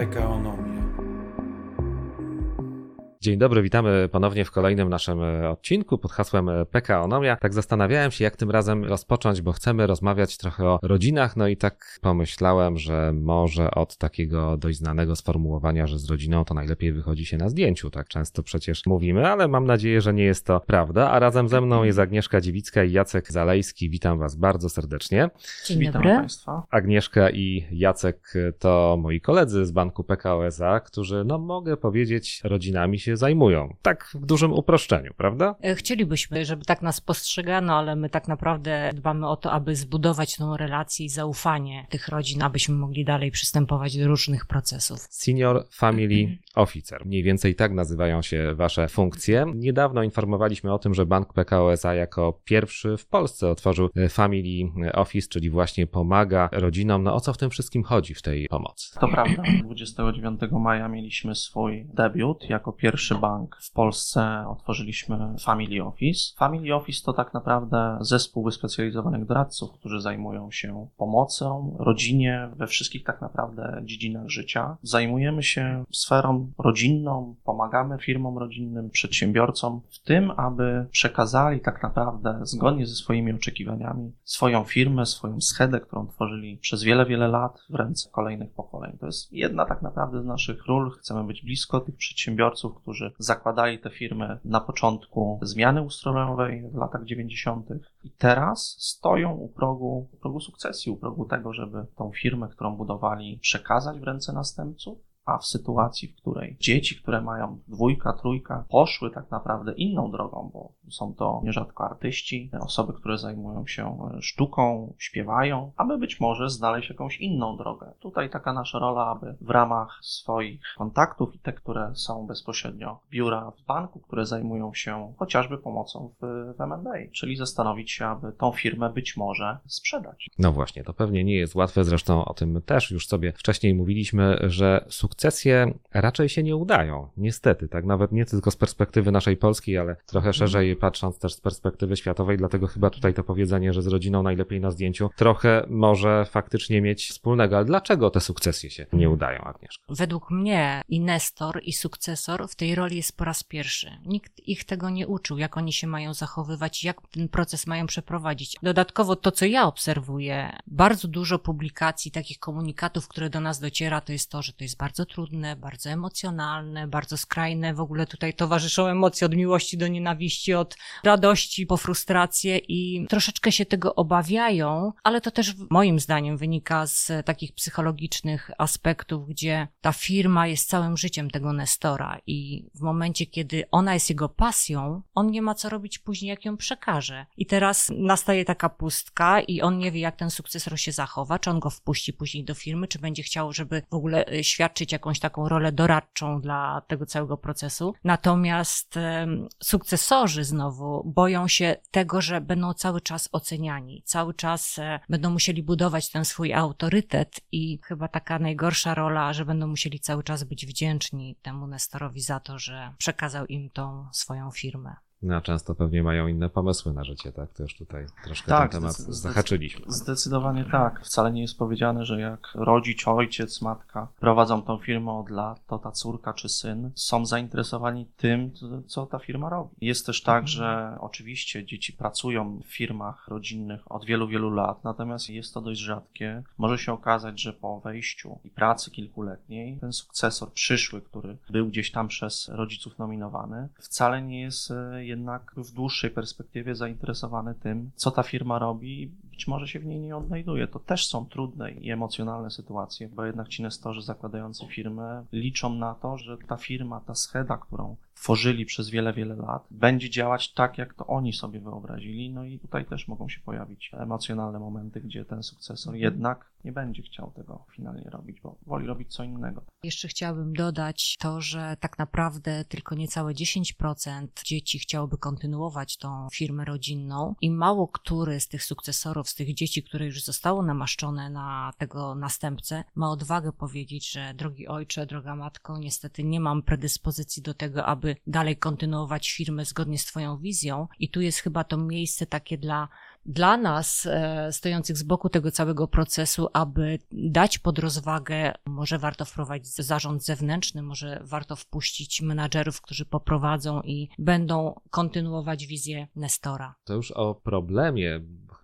Apeka un, un Dzień dobry, witamy ponownie w kolejnym naszym e, odcinku pod hasłem e, PKOnomia. Tak zastanawiałem się, jak tym razem rozpocząć, bo chcemy rozmawiać trochę o rodzinach, no i tak pomyślałem, że może od takiego dość znanego sformułowania, że z rodziną to najlepiej wychodzi się na zdjęciu. Tak często przecież mówimy, ale mam nadzieję, że nie jest to prawda. A razem ze mną jest Agnieszka Dziewicka i Jacek Zalejski. Witam Was bardzo serdecznie. Dzień Witam dobry. Państwa. Agnieszka i Jacek to moi koledzy z banku PKO SA, którzy, no mogę powiedzieć, rodzinami się zajmują. Tak w dużym uproszczeniu, prawda? E, Chcielibyśmy, żeby tak nas postrzegano, ale my tak naprawdę dbamy o to, aby zbudować tą relację i zaufanie tych rodzin, abyśmy mogli dalej przystępować do różnych procesów. Senior Family Officer. Mniej więcej tak nazywają się wasze funkcje. Niedawno informowaliśmy o tym, że Bank PKO SA jako pierwszy w Polsce otworzył e, Family Office, czyli właśnie pomaga rodzinom. No o co w tym wszystkim chodzi w tej pomocy? To prawda. 29 maja mieliśmy swój debiut. Jako pierwszy bank w Polsce otworzyliśmy Family Office. Family Office to tak naprawdę zespół wyspecjalizowanych doradców, którzy zajmują się pomocą rodzinie we wszystkich tak naprawdę dziedzinach życia. Zajmujemy się sferą rodzinną, pomagamy firmom rodzinnym, przedsiębiorcom w tym, aby przekazali tak naprawdę zgodnie ze swoimi oczekiwaniami swoją firmę, swoją schedę, którą tworzyli przez wiele, wiele lat w ręce kolejnych pokoleń. To jest jedna tak naprawdę z naszych ról. Chcemy być blisko tych przedsiębiorców, którzy zakładali te firmy na początku zmiany ustrojowej w latach 90. i teraz stoją u progu, u progu sukcesji, u progu tego, żeby tą firmę, którą budowali, przekazać w ręce następców. A w sytuacji, w której dzieci, które mają dwójka, trójka, poszły tak naprawdę inną drogą, bo są to nierzadko artyści, osoby, które zajmują się sztuką, śpiewają, aby być może znaleźć jakąś inną drogę. Tutaj taka nasza rola, aby w ramach swoich kontaktów i te, które są bezpośrednio biura w banku, które zajmują się chociażby pomocą w, w M&A, czyli zastanowić się, aby tą firmę być może sprzedać. No właśnie, to pewnie nie jest łatwe, zresztą o tym też już sobie wcześniej mówiliśmy, że sukcesje raczej się nie udają. Niestety, tak nawet nie tylko z perspektywy naszej polskiej, ale trochę szerzej patrząc też z perspektywy światowej, dlatego chyba tutaj to powiedzenie, że z rodziną najlepiej na zdjęciu, trochę może faktycznie mieć wspólnego. Ale dlaczego te sukcesje się nie udają, Agnieszka? Według mnie i Nestor, i sukcesor w tej roli jest po raz pierwszy. Nikt ich tego nie uczył, jak oni się mają zachowywać, jak ten proces mają przeprowadzić. Dodatkowo to, co ja obserwuję, bardzo dużo publikacji, takich komunikatów, które do nas dociera, to jest to, że to jest bardzo trudne, bardzo emocjonalne, bardzo skrajne. W ogóle tutaj towarzyszą emocje od miłości do nienawiści, od radości po frustrację i troszeczkę się tego obawiają, ale to też moim zdaniem wynika z takich psychologicznych aspektów, gdzie ta firma jest całym życiem tego Nestora i w momencie, kiedy ona jest jego pasją, on nie ma co robić później, jak ją przekaże. I teraz nastaje taka pustka i on nie wie, jak ten sukcesor się zachowa, czy on go wpuści później do firmy, czy będzie chciał, żeby w ogóle y, świadczyć jakąś taką rolę doradczą dla tego całego procesu. Natomiast sukcesorzy znowu boją się tego, że będą cały czas oceniani, cały czas e, będą musieli budować ten swój autorytet i chyba taka najgorsza rola, że będą musieli cały czas być wdzięczni temu Nestorowi za to, że przekazał im tą swoją firmę. No, często pewnie mają inne pomysły na życie, tak? To już tutaj troszkę Tak, ten temat zdecy- zahaczyliśmy. Zdecydowanie tak. Wcale nie jest powiedziane, że jak rodzic, ojciec, matka prowadzą tą firmę od lat, to ta córka czy syn są zainteresowani tym, co- ta firma robi. Jest też tak, że oczywiście dzieci pracują w firmach rodzinnych od wielu, wielu lat, natomiast jest to dość rzadkie. Może się okazać, że po wejściu i pracy kilkuletniej ten sukcesor przyszły, który był gdzieś tam przez rodziców nominowany, wcale nie jest e, jednak w dłuższej perspektywie zainteresowany tym, co ta firma robi i być może się w niej nie odnajduje. To też są trudne i emocjonalne sytuacje, bo jednak ci nestorzy zakładający firmę liczą na to, że ta firma, ta scheda, którą tworzyli przez wiele, wiele lat, będzie działać tak, jak to oni sobie wyobrazili. No i tutaj też mogą się pojawić emocjonalne momenty, gdzie ten sukcesor jednak nie będzie chciał tego finalnie robić, bo woli robić co innego. Jeszcze chciałabym dodać to, że tak naprawdę tylko niecałe 10% dzieci chciałoby kontynuować tą firmę rodzinną i mało który z tych sukcesorów z tych dzieci, które już zostało namaszczone na tego następcę, ma odwagę powiedzieć, że drogi ojcze, droga matko, niestety nie mam predyspozycji do tego, aby dalej kontynuować firmę zgodnie z Twoją wizją, i tu jest chyba to miejsce takie dla dla nas, e, stojących z boku tego całego procesu, aby dać pod rozwagę, może warto wprowadzić zarząd zewnętrzny, może warto wpuścić menadżerów, którzy poprowadzą i będą kontynuować wizję Nestora. To już o problemie,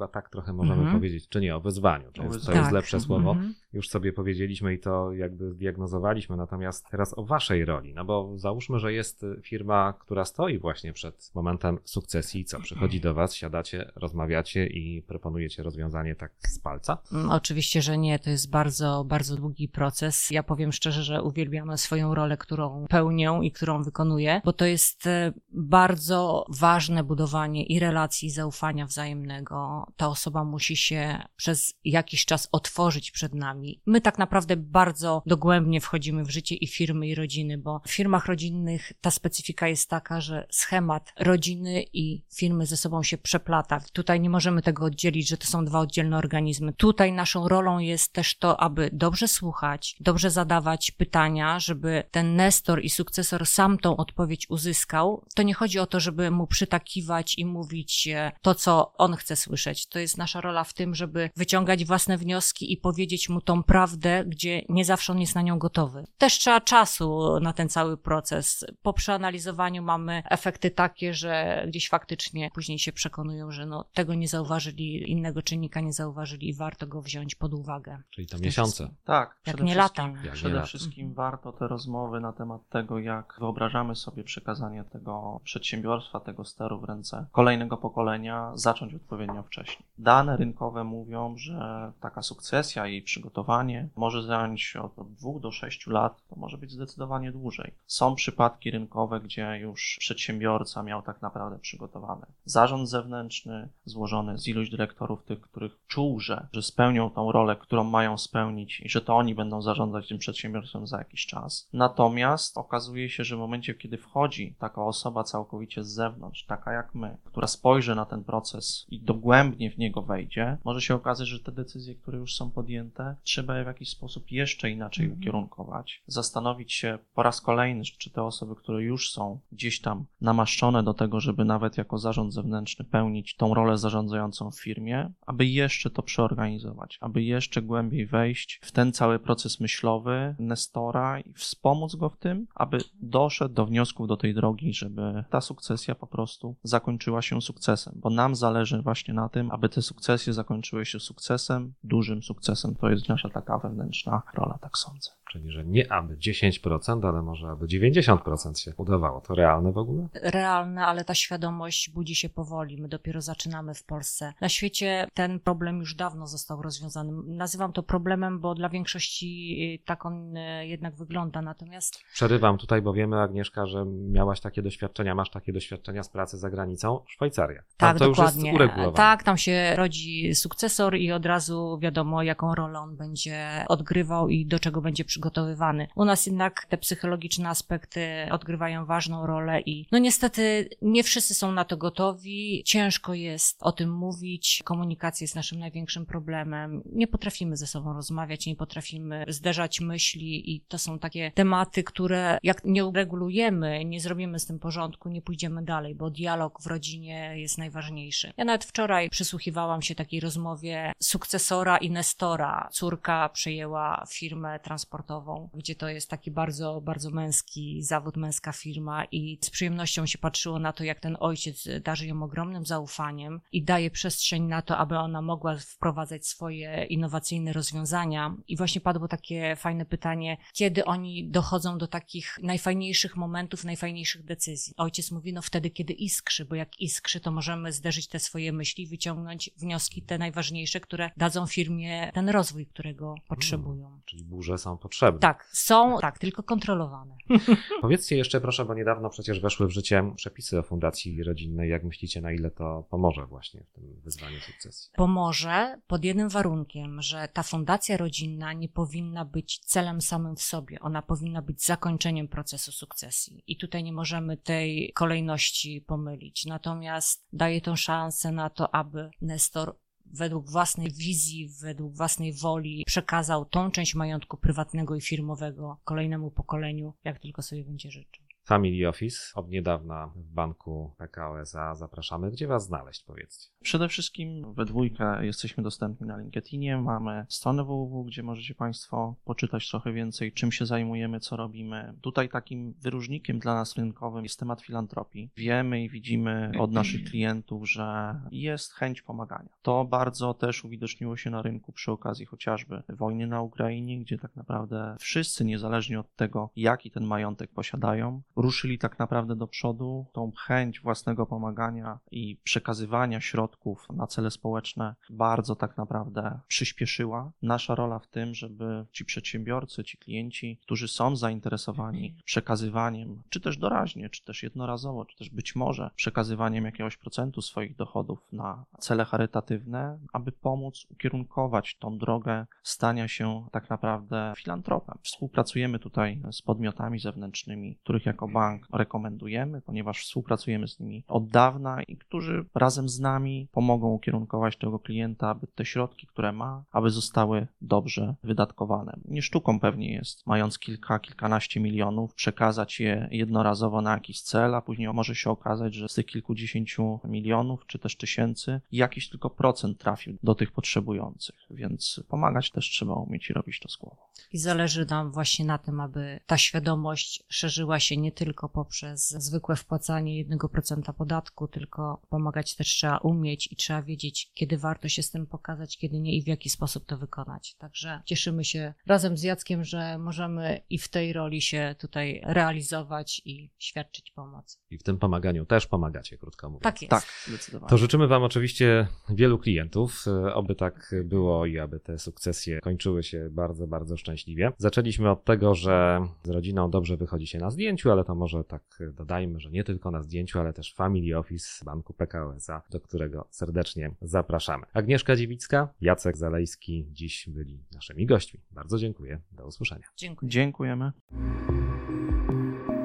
chyba tak trochę możemy Mhm. powiedzieć, czy nie, o wyzwaniu. To jest, to jest Tak. lepsze słowo. Mhm. Już sobie powiedzieliśmy i to jakby zdiagnozowaliśmy, natomiast teraz o waszej roli, no bo załóżmy, że jest firma, która stoi właśnie przed momentem sukcesji, co przychodzi do was, siadacie, rozmawiacie i proponujecie rozwiązanie tak z palca. Mm, Oczywiście, że nie. To jest bardzo, bardzo długi proces. Ja powiem szczerze, że uwielbiam swoją rolę, którą pełnię i którą wykonuję, bo to jest e, bardzo ważne budowanie i relacji, i zaufania wzajemnego. Ta osoba musi się przez jakiś czas otworzyć przed nami. My tak naprawdę bardzo dogłębnie wchodzimy w życie i firmy, i rodziny, bo w firmach rodzinnych ta specyfika jest taka, że schemat rodziny i firmy ze sobą się przeplata. Tutaj nie możemy tego oddzielić, że to są dwa oddzielne organizmy. Tutaj naszą rolą jest też to, aby dobrze słuchać, dobrze zadawać pytania, żeby ten nestor i sukcesor sam tą odpowiedź uzyskał. To nie chodzi o to, żeby mu przytakiwać i mówić e, to, co on chce słyszeć. To jest nasza rola w tym, żeby wyciągać własne wnioski i powiedzieć mu tą prawdę, gdzie nie zawsze on jest na nią gotowy. Też trzeba czasu na ten cały proces. Po przeanalizowaniu mamy efekty takie, że gdzieś faktycznie później się przekonują, że no, tego nie zauważyli, innego czynnika nie zauważyli i warto go wziąć pod uwagę. Czyli to To miesiące. Tak, Jak przede nie wszystkim, lata. Jak nie przede lata. wszystkim warto te rozmowy na temat tego, jak wyobrażamy sobie przekazanie tego przedsiębiorstwa, tego steru w ręce kolejnego pokolenia, zacząć odpowiednio wcześniej. Dane rynkowe mówią, że taka sukcesja i przygotowanie może zająć od, od dwóch do sześciu lat, to może być zdecydowanie dłużej. Są przypadki rynkowe, gdzie już przedsiębiorca miał tak naprawdę przygotowane zarząd zewnętrzny, złożony z iluś dyrektorów, tych, których czuł, że, że spełnią tą rolę, którą mają spełnić i że to oni będą zarządzać tym przedsiębiorstwem za jakiś czas. Natomiast okazuje się, że w momencie, kiedy wchodzi taka osoba całkowicie z zewnątrz, taka jak my, która spojrzy na ten proces i dogłębnie w niego wejdzie, może się okazać, że te decyzje, które już są podjęte, trzeba je w jakiś sposób jeszcze inaczej Mhm. ukierunkować. Zastanowić się po raz kolejny, czy te osoby, które już są gdzieś tam namaszczone do tego, żeby nawet jako zarząd zewnętrzny pełnić tą rolę zarządzającą w firmie, aby jeszcze to przeorganizować, aby jeszcze głębiej wejść w ten cały proces myślowy Nestora i wspomóc go w tym, aby doszedł do wniosków do tej drogi, żeby ta sukcesja po prostu zakończyła się sukcesem, bo nam zależy właśnie na tym, aby te sukcesje zakończyły się sukcesem, dużym sukcesem. To jest nasza taka wewnętrzna rola, tak sądzę. Czyli, że nie aby 10%, ale może aby 90% się udawało. To realne w ogóle? realne, ale ta świadomość budzi się powoli. My dopiero zaczynamy w Polsce. Na świecie ten problem już dawno został rozwiązany. Nazywam to problemem, bo dla większości y, tak on y, jednak wygląda. Natomiast Przerywam tutaj, bo wiemy, Agnieszka, że miałaś takie doświadczenia, masz takie doświadczenia z pracy za granicą. Szwajcaria. Tam tak, to dokładnie. już jest uregulowane. Tak, tam się rodzi sukcesor i od razu wiadomo, jaką rolę on będzie odgrywał i do czego będzie przygotowywany. U nas jednak te psychologiczne aspekty odgrywają ważną rolę i no niestety nie wszyscy są na to gotowi. Ciężko jest o tym mówić. Komunikacja jest naszym największym problemem. Nie potrafimy ze sobą rozmawiać, nie potrafimy zderzać myśli i to są takie tematy, które jak nie uregulujemy, nie zrobimy z tym porządku, nie pójdziemy dalej, bo dialog w rodzinie jest najważniejszy. Ja nawet wczoraj przysłuchiwałam się takiej rozmowie sukcesora i Nestora. Córka przejęła firmę transportową, gdzie to jest taki bardzo, bardzo męski zawód, męska firma i z przyjemnością się patrzyło na to, jak ten ojciec darzy ją ogromnym zaufaniem i daje przestrzeń na to, aby ona mogła wprowadzać swoje innowacyjne rozwiązania. I właśnie padło takie fajne pytanie, kiedy oni dochodzą do takich najfajniejszych momentów, najfajniejszych decyzji. Ojciec mówi, no wtedy, kiedy iskrzy, bo jak iskrzy, to możemy zderzyć te swoje myśli, wyciągnąć wnioski te najważniejsze, które dadzą firmie ten rozwój, którego potrzebują. Czyli burze są potrzebne. Tak, są, tak, tylko kontrolowane. Powiedzcie jeszcze proszę, bo niedawno przecież weszły w życie przepisy o fundacji rodzinnej. Jak myślicie, na ile to pomoże właśnie w tym wyzwaniu sukcesji? Pomoże pod jednym warunkiem, że ta fundacja rodzinna nie powinna być celem samym w sobie. Ona powinna być zakończeniem procesu sukcesji. I tutaj nie możemy tej kolejności pomylić. Natomiast daje tą szansę na to, aby Nestor według własnej wizji, według własnej woli przekazał tą część majątku prywatnego i firmowego kolejnemu pokoleniu, jak tylko sobie będzie życzył. Family Office od niedawna w banku PKO SA. Zapraszamy. Gdzie Was znaleźć, powiedzcie? Przede wszystkim we dwójkę jesteśmy dostępni na LinkedInie, mamy stronę www, gdzie możecie Państwo poczytać trochę więcej, czym się zajmujemy, co robimy. Tutaj takim wyróżnikiem dla nas rynkowym jest temat filantropii. Wiemy i widzimy od naszych klientów, że jest chęć pomagania. To bardzo też uwidoczniło się na rynku przy okazji chociażby wojny na Ukrainie, gdzie tak naprawdę wszyscy, niezależnie od tego, jaki ten majątek posiadają, ruszyli tak naprawdę do przodu. Tą chęć własnego pomagania i przekazywania środków na cele społeczne bardzo tak naprawdę przyspieszyła. Nasza rola w tym, żeby ci przedsiębiorcy, ci klienci, którzy są zainteresowani przekazywaniem, czy też doraźnie, czy też jednorazowo, czy też być może przekazywaniem jakiegoś procentu swoich dochodów na cele charytatywne, aby pomóc ukierunkować tą drogę stania się tak naprawdę filantropem. Współpracujemy tutaj z podmiotami zewnętrznymi, których jako bank rekomendujemy, ponieważ współpracujemy z nimi od dawna i którzy razem z nami pomogą ukierunkować tego klienta, aby te środki, które ma, aby zostały dobrze wydatkowane. Nie sztuką pewnie jest, mając kilka, kilkanaście milionów, przekazać je jednorazowo na jakiś cel, a później może się okazać, że z tych kilkudziesięciu milionów, czy też tysięcy, jakiś tylko procent trafił do tych potrzebujących, więc pomagać też trzeba umieć i robić to z głową. I zależy nam właśnie na tym, aby ta świadomość szerzyła się nie tylko poprzez zwykłe wpłacanie 1% podatku, tylko pomagać też trzeba umieć i trzeba wiedzieć, kiedy warto się z tym pokazać, kiedy nie i w jaki sposób to wykonać. Także cieszymy się razem z Jackiem, że możemy i w tej roli się tutaj realizować i świadczyć pomoc. I w tym pomaganiu też pomagacie, krótko mówiąc. Tak jest. Tak, zdecydowanie. To życzymy Wam oczywiście wielu klientów, e, oby tak było i aby te sukcesje kończyły się bardzo, bardzo szczęśliwie. Zaczęliśmy od tego, że z rodziną dobrze wychodzi się na zdjęciu, ale to może tak dodajmy, że nie tylko na zdjęciu, ale też Family Office Banku PKO SA, do którego serdecznie zapraszamy. Agnieszka Dziewicka, Jacek Zalejski dziś byli naszymi gośćmi. Bardzo dziękuję. Do usłyszenia. Dziękuję. Dziękujemy.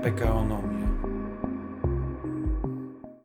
PKOnomia.